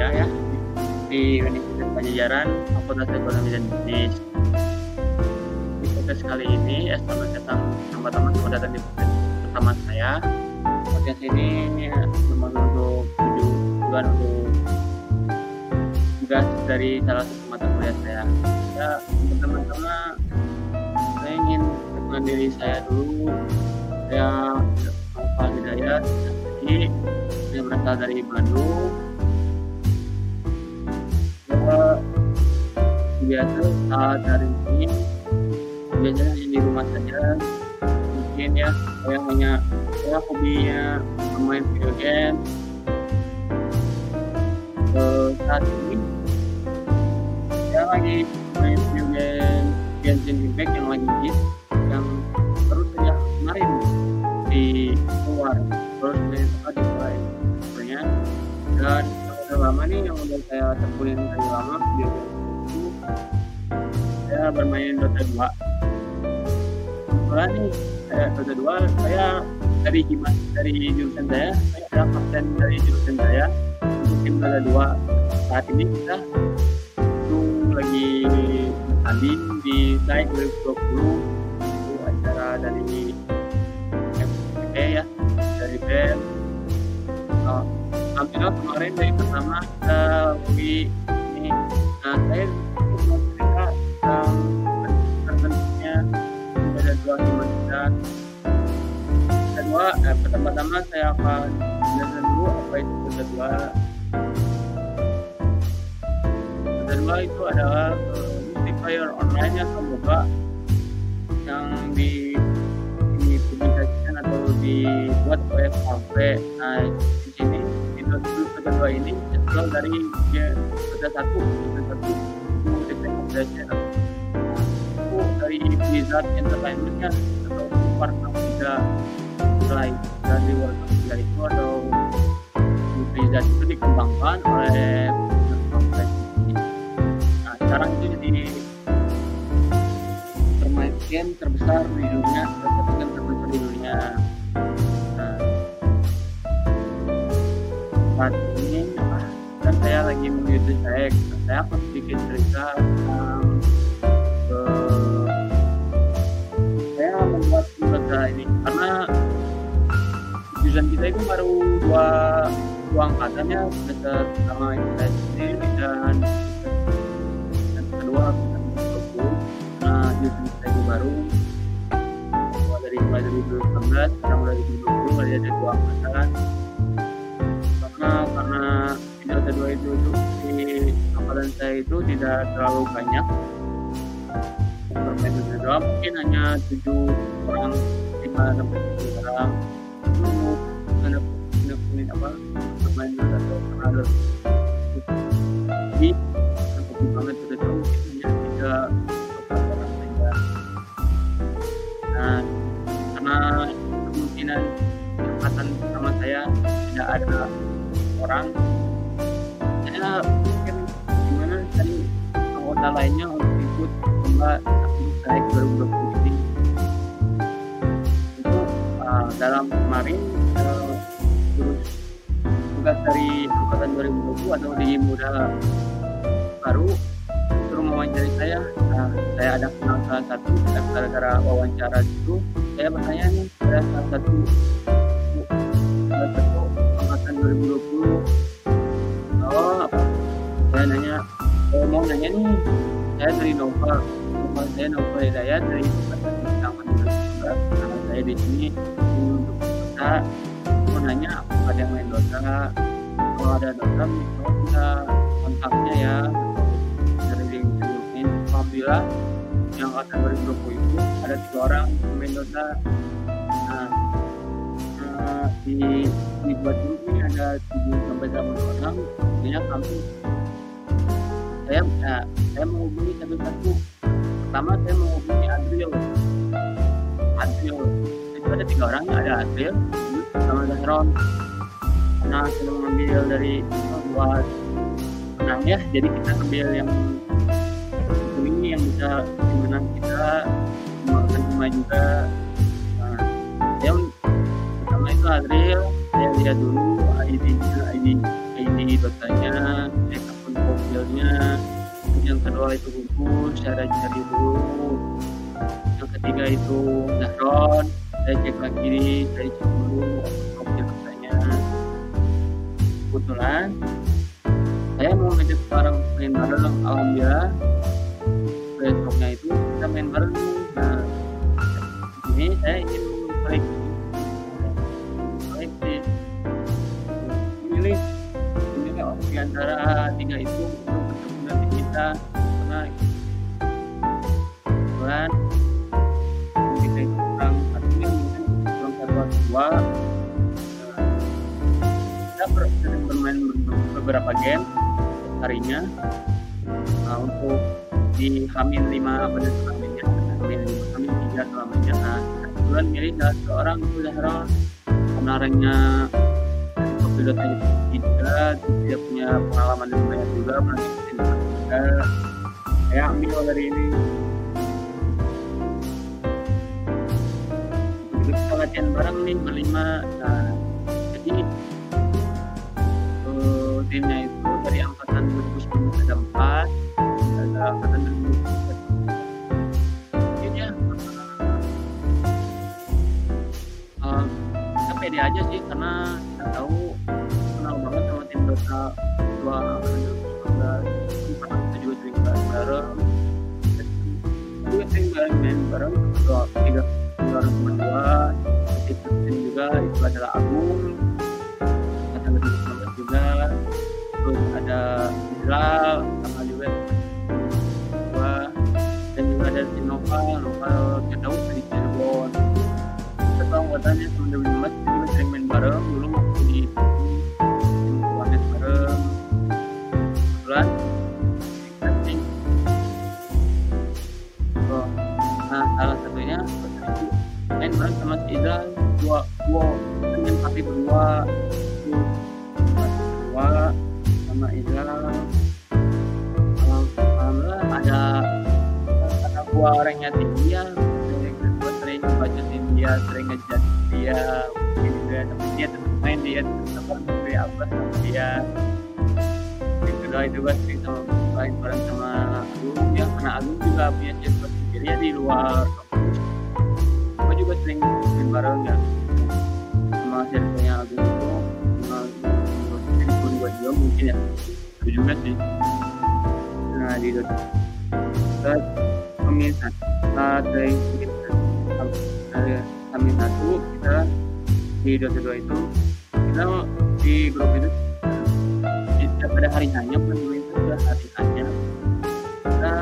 kuliah ya di Universitas Pajajaran Fakultas Ekonomi dan Bisnis. Di podcast kali ini, ya, selamat datang teman-teman selamat datang di podcast pertama saya. Podcast ini ya, memang untuk tujuan untuk tugas dari salah satu mata kuliah saya. Ya, teman-teman, saya ingin mengenal diri saya dulu. Saya Alfa Hidayat, jadi saya berasal dari Bandung. Biasa saat hari ini biasanya di rumah saja mungkin ya saya hanya saya hobinya bermain video game. Eh, saat ini saya lagi main video game Genshin Impact yang lagi hit yang terus saja kemarin di keluar terus main tempat di mulai sebenarnya dan lama nih yang udah saya tekunin dari lama game itu saya bermain Dota 2 kebetulan nih saya Dota 2 saya dari himas dari jurusan saya saya adalah kapten dari jurusan saya untuk tim Dota 2 saat ini kita itu lagi bertanding di SAI 2020 itu acara dari FPP ya dari uh, Alhamdulillah kemarin dari pertama kita di ini nah saya mau cerita tentang terbentuknya ada dua universitas kedua eh, pertama-tama saya akan jelaskan dulu apa itu kedua kedua itu adalah uh, multiplayer online yang terbuka yang di dipublikasikan atau dibuat oleh HP. Nah di di Dota kedua ini berasal dari Dota satu Dota satu. Of Legends itu dari Blizzard Entertainmentnya atau Warcraft tiga selain dari Warcraft tiga itu atau di Blizzard itu dikembangkan oleh Warcraft. Nah sekarang itu jadi bermain game terbesar di dunia lagi menuju saya saya akan sedikit cerita eh, saya membuat data ini karena jurusan kita itu baru dua dua angkatan ya semester pertama itu saya sendiri dan dan kedua angkatan 20 nah jurusan kita itu baru dari mulai dari 2019 sekarang dari 2020 mulai ada dua angkatan 2 itu, itu di angkatan saya itu tidak terlalu banyak. Dota 2 mungkin hanya tujuh orang lima sampai tujuh orang itu punya punya apa 2 karena ada jadi yang penting banget 2 mungkin hanya tiga atau orang saja nah karena kemungkinan angkatan sama saya tidak ada orang anggota lainnya untuk ikut lomba saya 2020 ini. Itu uh, dalam kemarin uh, terus tugas dari angkatan 2020 atau di muda baru. Suruh mewawancari saya. Nah, saya ada kenal salah satu dan gara-gara wawancara itu saya bertanya nih ada salah satu angkatan 2020 oh saya nanya oh, mau nanya nih saya dari Nova. Nova saya Nova Hidayat dari angkatan 2019 karena saya di sini untuk Dota mau nanya ada yang main Dota kalau ada Dota bisa kontaknya ya. Dari link ini. Alhamdulillah yang angkatan 2020 itu ada tiga orang pemain Dota nah eh, di di buat grup ini ada 7 sampai 8 orang. Artinya kami saya ya, saya menghubungi satu-satu pertama saya menghubungi Adriel Adriel itu ada tiga orang ada Adriel sama Zahron nah saya mengambil dari buat menang ya jadi kita ambil yang ini yang bisa menang kita memakan cuma juga. Nah, saya pertama itu Adriel saya lihat dulu ID ID ID di Dotanya cek profilnya yang kedua itu Gugus cara cari dulu. Yang ketiga itu Zahron saya cek lagi saya cek dulu profil Dotanya kebetulan saya mau ngajak bareng main bareng alhamdulillah. Besoknya itu kita main bareng. Nah ini saya ingin tiga itu untuk nanti kita karena kebetulan kita itu kurang satu mungkin kurang satu atau dua kita ber- bermain beberapa game harinya. Nah, untuk di Hamin 5 pada selamanya Hamin 5 Hamin 3 selamanya. Nah kebetulan milih salah seorang itu karena ranknya pilotnya juga dia punya pengalaman yang banyak juga pernah ngikutin juga ambil dari ini. Kita latihan bareng nih berlima nah jadi eh, timnya itu dari angkatan 2010 ada 4 ada angkatan 2010 ini ya eh, kita pede aja sih karena kita tahu dua angkatan 2019 karena kita juga sering bareng. Bareng juga sering bareng main bareng dua tiga bareng teman tim tim juga itu adalah Agung angkatan 2019 juga terus ada Israel sama juga dua dan juga ada si kita tahu dari Cirebon. Kita anggotanya sama 2015 kita juga sering main bareng dulu tapi berdua berdua sama Izal alhamdulillah ada karena gua orangnya tinggi ya gue sering bacotin dia sering ngejat dia. Mungkin juga tapi dia tetap main dia tetap memberi apa sama dia. Yang kedua itu gue sering sama main bareng sama Agung. Ya karena Agung juga punya circle sendiri ya di luar. Gue juga sering main bareng ya sama jadi pun gue mungkin ya itu juga sih nah Dota terus pemirsa saat dari dari kami satu kita di Dota 2 itu kita di grup itu kita pada hari hanya bukan itu sudah hari hanya kita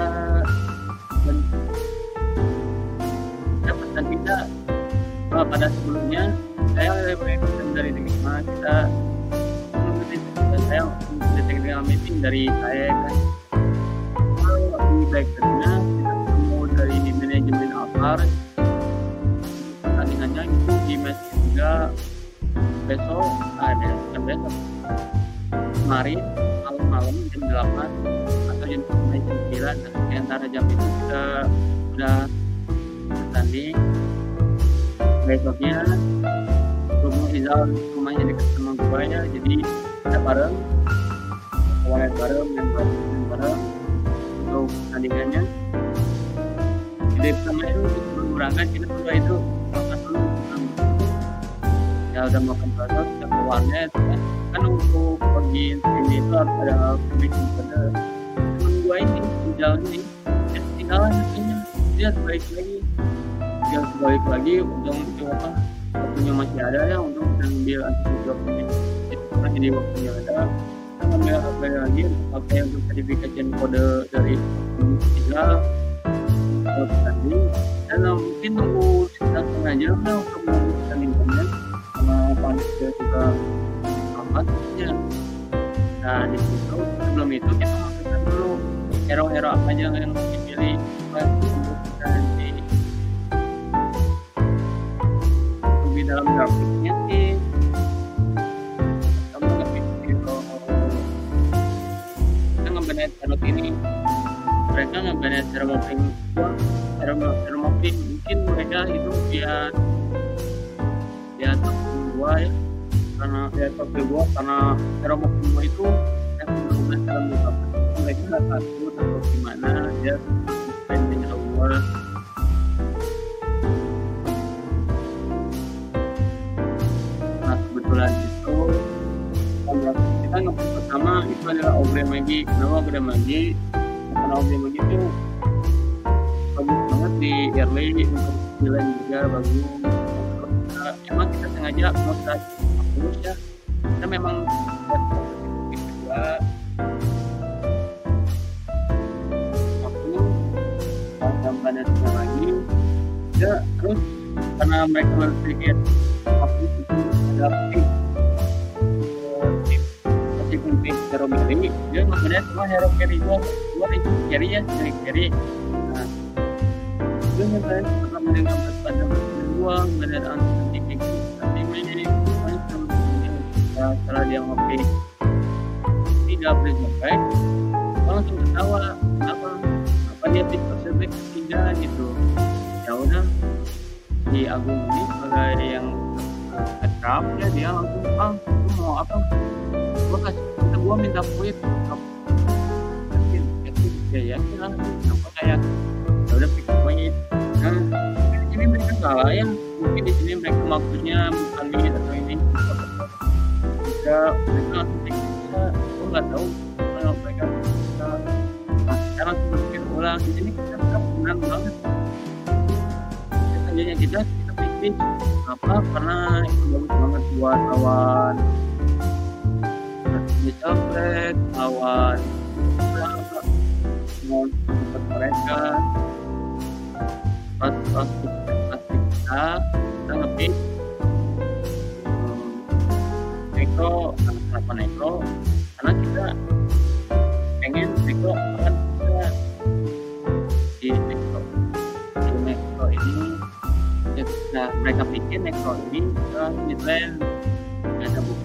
dan kita uh, pada sebelumnya saya mengikuti dari Tegma kita saya mengikuti Tegma meeting dari saya kan. Kalau di backgroundnya kita ketemu dari manajemen Alphard. Pertandingannya di match juga besok ada kan besok. Kemarin malam-malam jam 8 atau jam 9 jam 9 nah, antara jam itu kita sudah bertanding. Besoknya rumah Izal rumahnya dekat sama gua ya jadi kita bareng awalnya bareng dan bareng bareng untuk pertandingannya jadi pertama itu sebelum berangkat kita berdua itu makan dulu ya udah makan bakso kita keluarnya itu kan kan untuk pergi ini itu harus ada permission pada temen gua ini jalan ini dia ketinggalan dia balik lagi dia balik lagi itu apa waktunya masih ada ya untuk kita ambil anti waktunya itu pernah jadi waktunya ada. Kita ngambil HP lagi apa yang untuk verifikasi kode dari tiga kalau tanding dan mungkin tunggu sekitar setengah jam lah untuk mau pertandingannya sama panitia juga. Angkat ya. Nah di situ sebelum itu kita masukkan dulu hero-hero apa aja yang dipilih dalam grafiknya sih. Kamu lebih hero kita ngebenet tarot ini. Mereka hero, hero mapping mungkin mereka itu biar biar gua ya. Karena ya profil gua karena semua itu yang berhubungan dalam mereka nggak atau gimana. Dia main dengan Allah adalah Obre Magi kenapa Obre Magi karena Obre Magi itu bagus banget di early untuk jalan juga bagus. Nah, emang kita sengaja mau terus ya. Kita memang kedua pada lagi. Ya terus karena mereka berpikir aku itu adalah tim tim hero carry dia sebenarnya cuma hero carry gua. Gua itu carry ya carry carry nah mendengar pada gua mendengar anti kayak gitu nanti ini setelah dia ngopi tidak beli sampai. Langsung ketawa. Apa apa dia pikir sebek tidak gitu? Ya udah di Agung ini sebagai yang akrab ya dia langsung ah mau apa? Gua kasih kita gua minta kuit yakin yakin ya yakin lah kenapa kayak ya udah pikir kuit nah di sini mereka salah ya mungkin di sini mereka maksudnya bukan ini atau ini. Bisa mereka langsung bisa gua nggak tahu kalau mereka bisa nah sekarang berpikir ulang di sini kita menang banget. Selanjutnya kita kita pikir apa? Karena itu bagus banget buat lawan di Celtic lawan untuk mereka pas pas kita kita ngepick Neko kenapa Neko karena kita pengen Neko akan bisa di Neko di Neko ini nah mereka pikir Neko ini ke Midland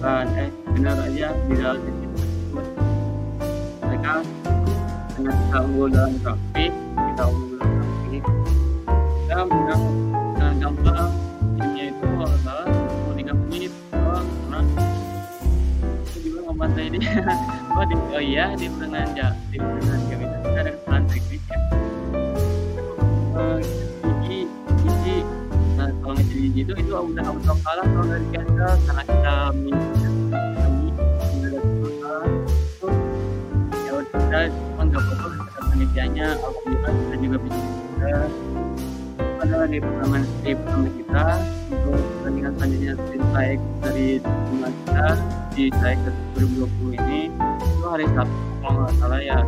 bukan eh benar aja di dalam tersebut mereka dengan kita unggul dalam grafik kita unggul dalam grafik kita menang dengan gampang timnya itu kalau salah 23 menit. Doang karena itu juga membantai dia oh, di, oh iya di dengan ya di game itu kita ada kesalahan teknik ya. Gigi gigi nah kalau gigi itu itu udah auto kalah kalau dari ganda karena kan kita juga bisa pada di pertama di pertama kita untuk pertandingan selanjutnya sprint like dari timnas kita di like 2020 ini itu hari Sabtu kalau nggak salah ya.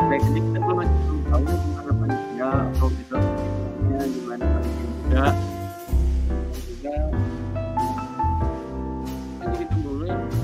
Baik ini kita belum masih belum tahu gimana panitia atau kita ya gimana panitia juga. Juga lanjutin dulu ya.